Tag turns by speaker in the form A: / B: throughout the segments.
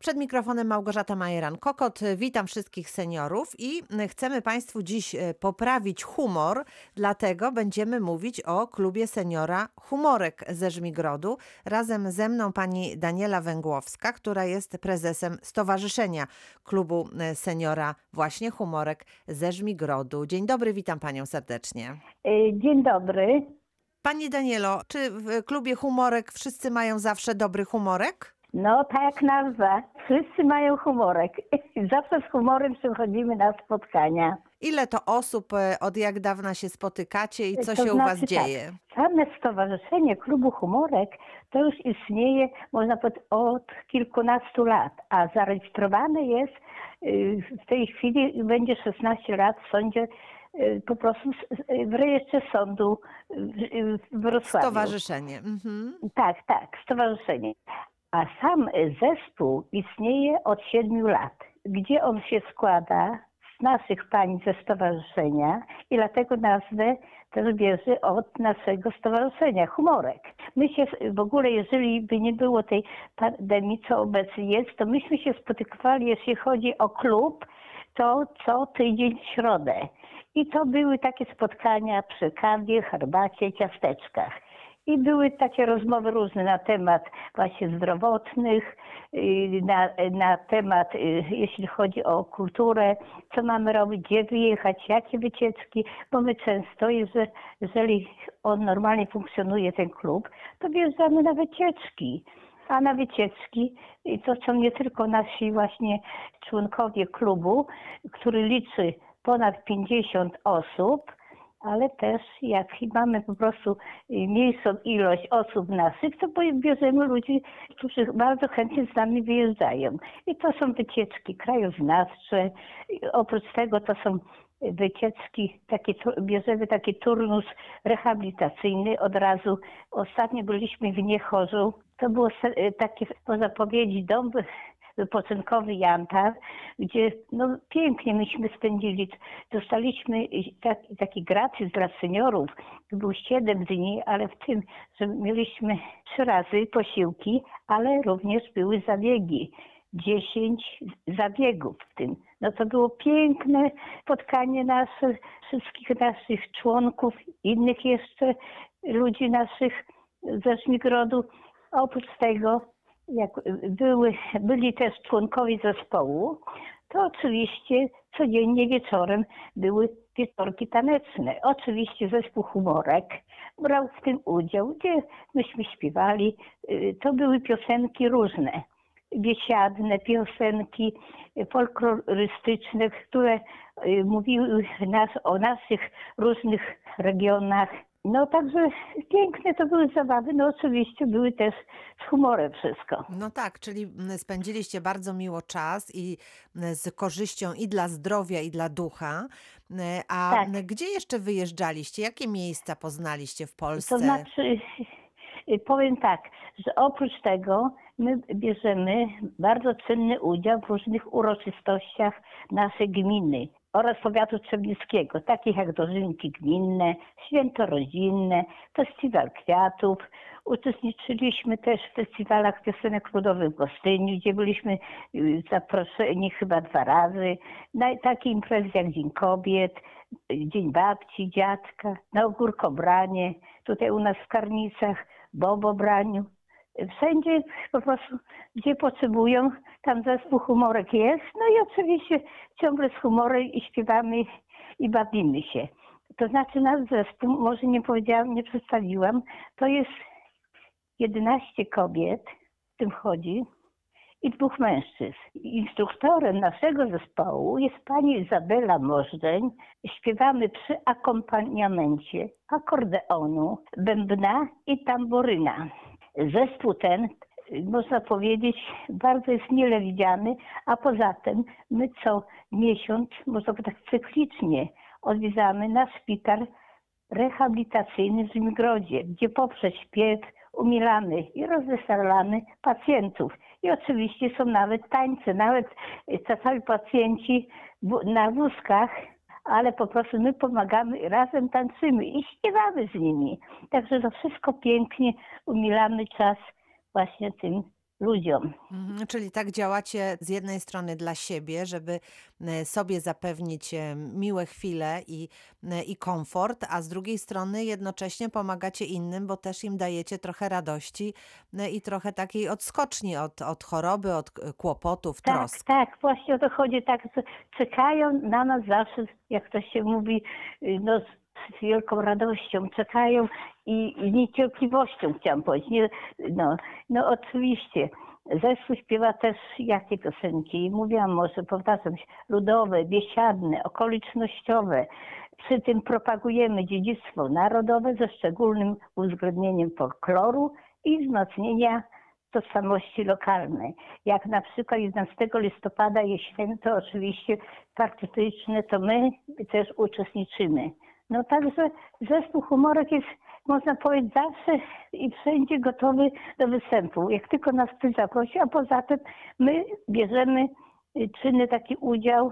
A: Przed mikrofonem Małgorzata Majeran-Kokot. Witam wszystkich seniorów i chcemy Państwu dziś e, poprawić humor, dlatego będziemy mówić o klubie seniora Humorek ze Żmigrodu. Razem ze mną pani Daniela Węgłowska, która jest prezesem Stowarzyszenia Klubu e, Seniora właśnie Humorek ze Żmigrodu. Dzień dobry, witam panią serdecznie.
B: Y, Dzień dobry.
A: Pani Danielo, czy w klubie Humorek wszyscy mają zawsze dobry humorek?
B: No tak jak nazwa. Wszyscy mają humorek. Zawsze z humorem przychodzimy na spotkania.
A: Ile to osób, e, od jak dawna się spotykacie i co
B: To
A: się u was
B: znaczy
A: dzieje?
B: Tak, same stowarzyszenie klubu humorek to już istnieje, można powiedzieć, od kilkunastu lat, a zarejestrowane jest y, w tej chwili będzie 16 lat w sądzie y, po prostu s- w rejestrze sądu w- w Wrocławiu.
A: Stowarzyszenie. Mhm.
B: Tak, tak, stowarzyszenie. A sam zespół istnieje od siedmiu lat, gdzie on się składa z naszych pań ze stowarzyszenia i dlatego nazwę też bierze od naszego stowarzyszenia, Humorek. My się w ogóle, jeżeli by nie było tej pandemii, co obecnie jest, to myśmy się spotykali, jeśli chodzi o klub, to co tydzień w środę. I to były takie spotkania przy kawie, herbacie, ciasteczkach. I były takie rozmowy różne na temat właśnie zdrowotnych, y, na, na temat, y, jeśli chodzi o kulturę, co mamy robić, gdzie wyjechać, jakie wycieczki, bo my często, jeżeli, on normalnie funkcjonuje, ten klub, to wjeżdżamy na wycieczki. A na wycieczki to są nie tylko nasi właśnie członkowie klubu, który liczy ponad 50 osób, ale też jak mamy po prostu y, mniejszą ilość osób naszych, to bierzemy ludzi, którzy bardzo chętnie z nami wyjeżdżają. I to są wycieczki krajoznawcze. Oprócz tego to są wycieczki, takie, bierzemy taki turnus rehabilitacyjny od razu. Ostatnio byliśmy w Niechorzu. To było y, takie, można powiedzieć, dom wy- wypoczynkowy Jantar, gdzie no, pięknie myśmy spędzili. Dostaliśmy taki, taki gratis dla seniorów. Był 7 dni, ale w tym, że mieliśmy trzy razy posiłki, ale również były zabiegi. 10 zabiegów w tym. No to było piękne spotkanie nasze, wszystkich naszych członków, innych jeszcze ludzi naszych ze Żmigrodu. Oprócz tego, jak były, byli też członkowie zespołu, to oczywiście codziennie wieczorem były wieczorki taneczne. Oczywiście zespół Humorek brał w tym udział, gdzie myśmy śpiewali. To były piosenki różne biesiadne piosenki folklorystyczne, które y, mówiły nas, o naszych różnych regionach. No także piękne to były zabawy, no oczywiście były też z humorem wszystko.
A: No tak, czyli mm, spędziliście bardzo miło czas i mm, z korzyścią i dla zdrowia, i dla ducha. Mm, A
B: Tak.
A: gdzie jeszcze wyjeżdżaliście? Jakie miejsca poznaliście w Polsce?
B: To znaczy, y, powiem tak, że oprócz tego my bierzemy bardzo cenny udział w różnych uroczystościach naszej gminy oraz powiatu trzebnickiego, takich jak dożynki gminne, święto rodzinne, festiwal kwiatów. Uczestniczyliśmy też w festiwalach piosenek ludowych w Gostyniu, gdzie byliśmy y, zaproszeni chyba dwa razy. Na takie imprezy jak Dzień Kobiet, Dzień Babci, Dziadka, na Ogórkobranie, tutaj u nas w Karnicach, Bobobraniu. Wszędzie po prostu, gdzie potrzebują, tam zespół humorek jest. No i oczywiście ciągle z humorem i śpiewamy i bawimy się. To znaczy nasz zespół, może nie powiedziałam, nie przedstawiłam, to jest 11 kobiet, w tym chodzi, i dwóch mężczyzn. Instruktorem naszego zespołu jest pani Izabela Możdżeń. Śpiewamy przy akompaniamencie akordeonu, bębna i tamburyna. Zespół ten, można powiedzieć, bardzo jest mile widziany, a poza tym my co miesiąc, można tak cyklicznie, odwiedzamy na szpital rehabilitacyjny w Zmigrodzie, gdzie poprzez śpiew umilamy i rozweselamy pacjentów. I oczywiście są nawet tańce, nawet czasami pacjenci na wózkach, ale po prostu my pomagamy razem tańczymy i śpiewamy z nimi. Także to wszystko pięknie umilamy czas właśnie tym ludziom.
A: Mhm, czyli tak działacie z jednej strony dla siebie, żeby e, sobie zapewnić e, miłe chwile i, e, i komfort, a z drugiej strony jednocześnie pomagacie innym, bo też im dajecie trochę radości e, i trochę takiej odskoczni od, od choroby, od k- kłopotów,
B: Tak,
A: trosk.
B: tak, właśnie o to chodzi. Tak, czekają na nas zawsze, jak to się mówi, y, no, z wielką radością, czekają i, i niecierpliwością, chciałam powiedzieć. No, no oczywiście. Zespół śpiewa też jakie piosenki? Mówiłam może, powtarzam się, ludowe, biesiadne, okolicznościowe. Przy tym propagujemy dziedzictwo narodowe ze szczególnym uwzględnieniem folkloru i wzmocnienia tożsamości lokalnej. Jak na przykład 11 listopada jest święto oczywiście patriotyczne, to my też uczestniczymy. No także zespół humorek jest, można powiedzieć, zawsze i wszędzie gotowy do występu. Jak tylko nas ktoś zaprosi, a poza tym my bierzemy y, czynny taki udział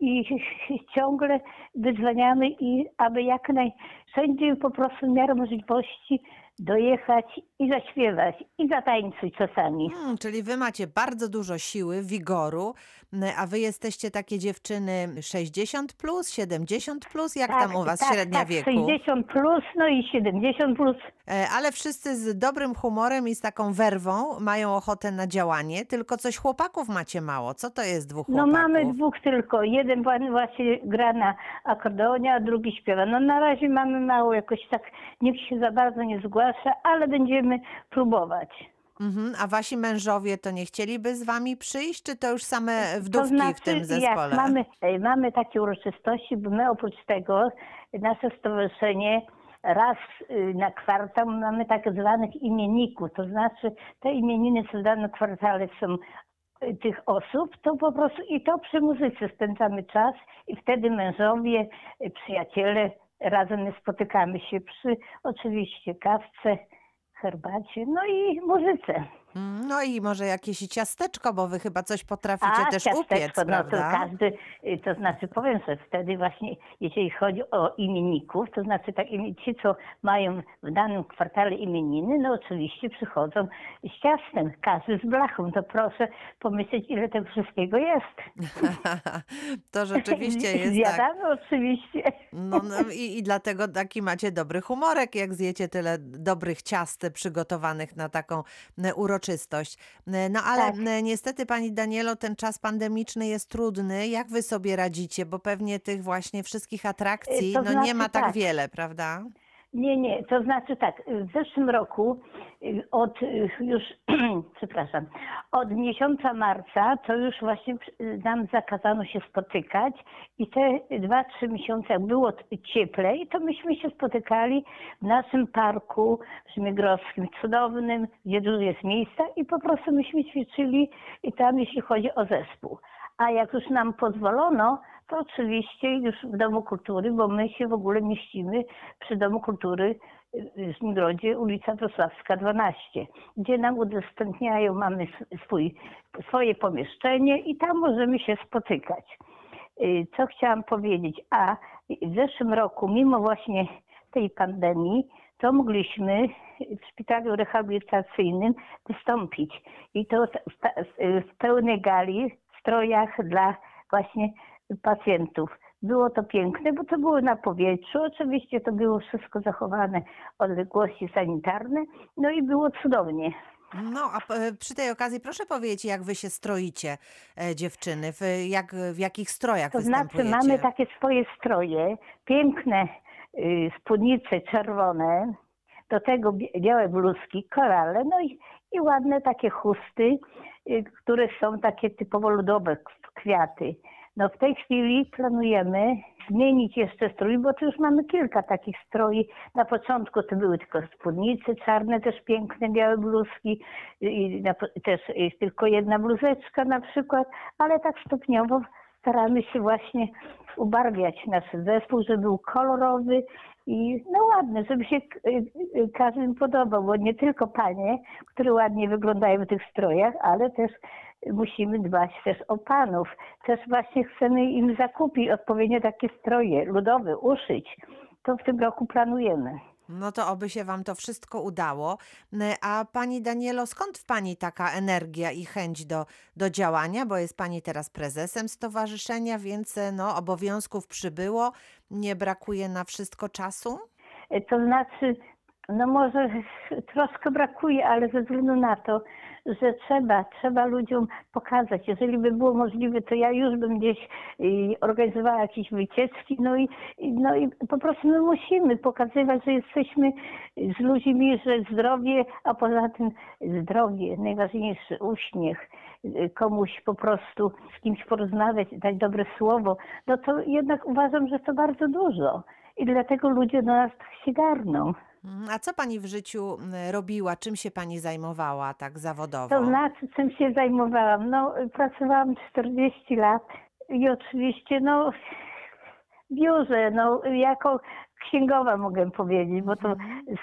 B: i ciągle wyzwaniamy i aby jak najszędziej po prostu w miarę możliwości dojechać i zaśpiewać i zatańczyć czasami.
A: Hmm, czyli wy macie bardzo dużo siły, wigoru, a wy jesteście takie dziewczyny 60 plus, 70 plus, jak tam u was
B: tak,
A: średnia
B: tak,
A: wieku?
B: 60 plus, no i 70 plus.
A: E, Ale wszyscy z dobrym humorem i z taką werwą mają ochotę na działanie, tylko coś chłopaków macie mało. Co to jest dwóch
B: No
A: chłopaków?
B: mamy dwóch tylko. Jeden wa- właśnie gra na akordeonie, a drugi śpiewa. No na razie mamy mało, jakoś tak nikt się za bardzo nie zgłasza, ale będziemy próbować.
A: Mhm, a wasi mężowie to nie chcieliby z wami przyjść, czy to już same wdówki
B: to znaczy,
A: w tym
B: jak
A: zespole?
B: mamy, e, mamy takie uroczystości, bo my oprócz tego, nasze stowarzyszenie raz y, na kwartał mamy tak zwanych imienników, to znaczy te imieniny, co w danym kwartale są y, tych osób, to po prostu i to przy muzyce spędzamy czas i wtedy mężowie, y, przyjaciele razem spotykamy się przy oczywiście kawce, herbacie, no i muzyce.
A: Mm, No i może jakieś ciasteczko, bo wy chyba coś potraficie też
B: ciasteczko,
A: upiec,
B: no to
A: prawda?
B: każdy, y, to znaczy powiem, że wtedy właśnie, jeżeli chodzi o imienników, to znaczy tak, ci, co mają w danym kwartale imieniny, no oczywiście przychodzą z ciastem, każdy z blachą, to proszę pomyśleć, ile tego wszystkiego jest.
A: to rzeczywiście jest tak.
B: Zjadamy oczywiście.
A: No, no i, i dlatego taki macie dobry humorek, jak zjecie tyle dobrych ciast przygotowanych na taką e, uroczystość. No ale
B: Tak.
A: niestety pani Danielo, ten czas pandemiczny jest trudny. Jak wy sobie radzicie? Bo pewnie tych właśnie wszystkich atrakcji
B: to
A: no nie
B: znaczy
A: ma tak
B: tak.
A: wiele, prawda?
B: Nie, nie, to znaczy tak, w zeszłym roku y, od y, już, przepraszam, od miesiąca marca to już właśnie y, nam zakazano się spotykać i te dwa, trzy miesiące jak było cieplej, to myśmy się spotykali w naszym parku Żmigrowskim, cudownym, gdzie dużo jest miejsca i po prostu myśmy ćwiczyli i tam jeśli chodzi o zespół. A jak już nam pozwolono, to oczywiście już w Domu Kultury, bo my się w ogóle mieścimy przy Domu Kultury y, w Zmigrodzie, ulica Wrocławska 12, gdzie nam udostępniają, mamy swój, swoje pomieszczenie i tam możemy się spotykać. Y, Co chciałam powiedzieć? A w zeszłym roku, mimo właśnie tej pandemii, to mogliśmy w szpitalu rehabilitacyjnym wystąpić. I to w pełnej gali, w strojach dla właśnie pacjentów. Było to piękne, bo to było na powietrzu. Oczywiście to było wszystko zachowane odległości sanitarne. No i było cudownie.
A: No, a przy tej okazji proszę powiedzieć, jak wy się stroicie, e, dziewczyny, w, jak, w jakich strojach
B: To znaczy mamy takie swoje stroje, piękne y, spódnice czerwone, do tego białe bluzki, korale, no i, i ładne takie chusty, y, które są takie typowo ludowe, kwiaty. No w tej chwili planujemy zmienić jeszcze strój, bo tu już mamy kilka takich stroi. Na początku to były tylko spódnice czarne, też piękne, białe bluzki i na, też jest tylko jedna bluzeczka na przykład, ale tak stopniowo staramy się właśnie ubarwiać nasz zespół, żeby był kolorowy i no ładny, żeby się y, y, każdym podobał, bo nie tylko panie, które ładnie wyglądają w tych strojach, ale też musimy dbać też o panów. Też właśnie chcemy im zakupić odpowiednio takie stroje ludowe, uszyć. To w tym roku planujemy.
A: No to oby się Wam to wszystko udało. A Pani Danielo, skąd w Pani taka energia i chęć do, do działania? Bo jest Pani teraz prezesem stowarzyszenia, więc e, no, obowiązków przybyło. Nie brakuje na wszystko czasu?
B: E, To znaczy, no może troszkę brakuje, ale ze względu na to, że trzeba, trzeba ludziom pokazać. Jeżeli by było możliwe, to ja już bym gdzieś y, organizowała jakieś wycieczki, no i, no i po prostu my musimy pokazywać, że jesteśmy z ludźmi, że zdrowie, a poza tym zdrowie, najważniejszy uśmiech, y, komuś po prostu z kimś porozmawiać, dać dobre słowo, no to jednak uważam, że to bardzo dużo. I dlatego ludzie do nas tak się garną.
A: Mm, A co Pani w życiu m, robiła? Czym się Pani zajmowała tak zawodowo?
B: To znaczy, czym się zajmowałam? No, pracowałam 40 lat i oczywiście, no, w biurze, no, jako księgowa mogę powiedzieć, bo to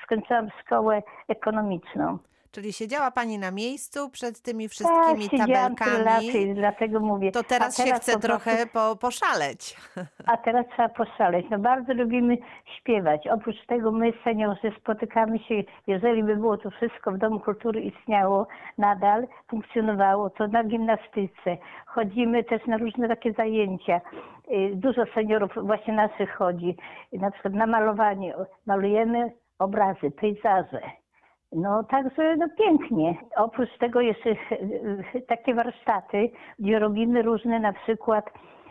B: skończyłam szkołę ekonomiczną.
A: Czyli siedziała Pani na miejscu przed tymi
B: Tak,
A: wszystkimi tabelkami.
B: i dlatego mówię.
A: To teraz,
B: a
A: się
B: teraz
A: chce
B: po prostu-
A: trochę po, poszaleć.
B: A teraz trzeba poszaleć. No bardzo lubimy śpiewać. Oprócz tego my, seniorzy, spotykamy się, jeżeli by było to wszystko w Domu Kultury istniało, nadal funkcjonowało, to na gimnastyce. Chodzimy też na różne takie zajęcia. Y, Dużo seniorów właśnie naszych chodzi. Na przykład na malowanie. Malujemy obrazy, pejzaże. No także no pięknie. Oprócz tego jeszcze e, takie warsztaty, gdzie robimy różne na przykład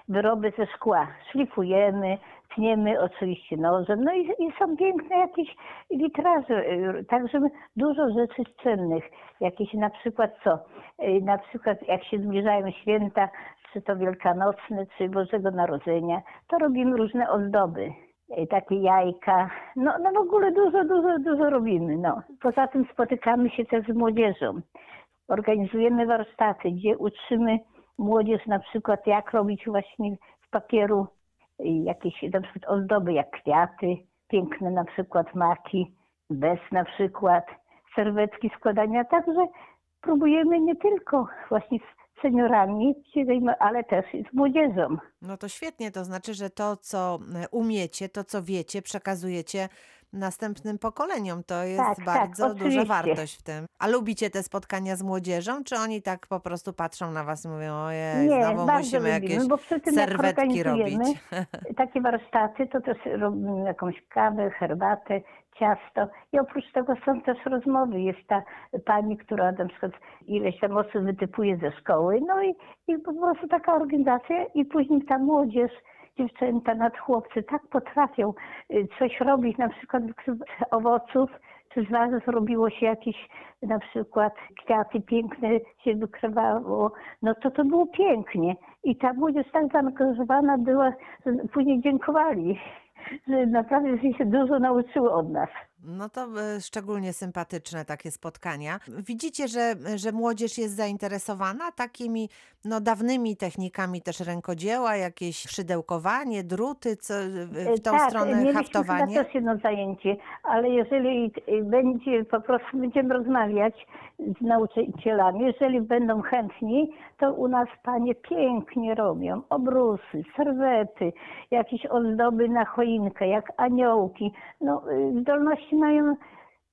B: wyroby ze szkła. Szlifujemy, tniemy oczywiście nożem. No i, i są piękne jakieś witraże. e, Także dużo rzeczy cennych. Jakieś na przykład co? E, Na przykład jak się zbliżają święta, czy to wielkanocne, czy Bożego Narodzenia, to robimy różne ozdoby e, takie jajka. No, no w ogóle dużo, dużo, dużo robimy. No. Poza tym spotykamy się też z młodzieżą. Organizujemy warsztaty, gdzie uczymy młodzież na przykład jak robić właśnie z papieru y, jakieś na przykład ozdoby jak kwiaty, piękne na przykład maki, bez na przykład, serwetki składania. Także próbujemy nie tylko właśnie seniorami, ale też i z młodzieżą.
A: No to świetnie, to znaczy, że to, co e, umiecie, to, co wiecie, przekazujecie następnym pokoleniom. To jest
B: Tak, tak,
A: bardzo duża
B: oczywiście.
A: wartość w tym. A lubicie te spotkania z młodzieżą, czy oni tak po prostu patrzą na was i mówią, ojej,
B: Nie,
A: znowu
B: bardzo
A: musimy
B: lubimy,
A: jakieś
B: bo przy tym
A: serwetki
B: organizujemy
A: robić.
B: takie warsztaty, to też robimy jakąś kawę, herbatę, ciasto i oprócz tego są też rozmowy. Jest ta pani, która na przykład ileś tam osób wytypuje ze szkoły, no i, i po prostu taka organizacja i później ta młodzież, dziewczęta, nad chłopcy tak potrafią y, coś robić, na przykład z owoców, czy z warzyw robiło się jakieś na przykład kwiaty piękne się wykrywało, no to to było pięknie. I ta młodzież tak zaangażowana była, później dziękowali, że naprawdę się dużo nauczyły od nas.
A: No to e, szczególnie sympatyczne takie spotkania. Widzicie, że, że młodzież jest zainteresowana takimi no, dawnymi technikami też rękodzieła, jakieś szydełkowanie, druty, co, w tą
B: tak,
A: stronę haftowanie?
B: chyba też jedno zajęcie, ale jeżeli będzie, po prostu będziemy rozmawiać z nauczycielami, jeżeli będą chętni, to u nas panie pięknie robią obrusy, serwety, jakieś ozdoby na choinkę, jak aniołki. No, y, mają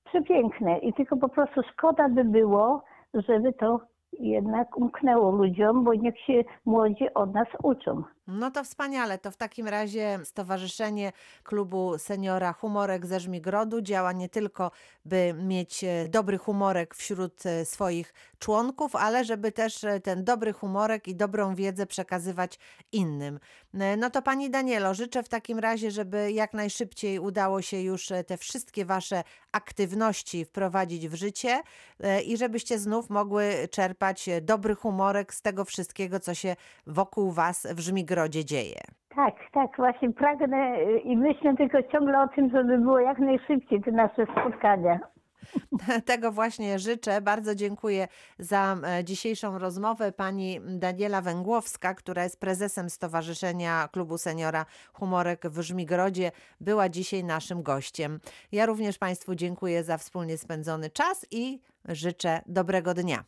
B: przepiękne i tylko po prostu szkoda by było, żeby to jednak umknęło ludziom, bo niech się młodzi od nas uczą.
A: No to wspaniale. To w takim razie Stowarzyszenie Klubu Seniora Humorek ze Żmigrodu działa nie tylko, by mieć e, dobry humorek wśród e, swoich członków, ale żeby też e, ten dobry humorek i dobrą wiedzę przekazywać innym. E, No to Pani Danielo, życzę w takim razie, żeby jak najszybciej udało się już e, te wszystkie Wasze aktywności wprowadzić w życie e, i żebyście znów mogły czerpać dobry humorek z tego wszystkiego, co się wokół Was w Żmigrodzie dzieje.
B: Tak, tak, właśnie pragnę i myślę tylko ciągle o tym, żeby było jak najszybciej te nasze spotkania.
A: Tego właśnie życzę. Bardzo dziękuję za e, dzisiejszą rozmowę. Pani Daniela Węgłowska, która jest prezesem Stowarzyszenia Klubu Seniora Humorek w Żmigrodzie, była dzisiaj naszym gościem. Ja również Państwu dziękuję za wspólnie spędzony czas i życzę dobrego dnia.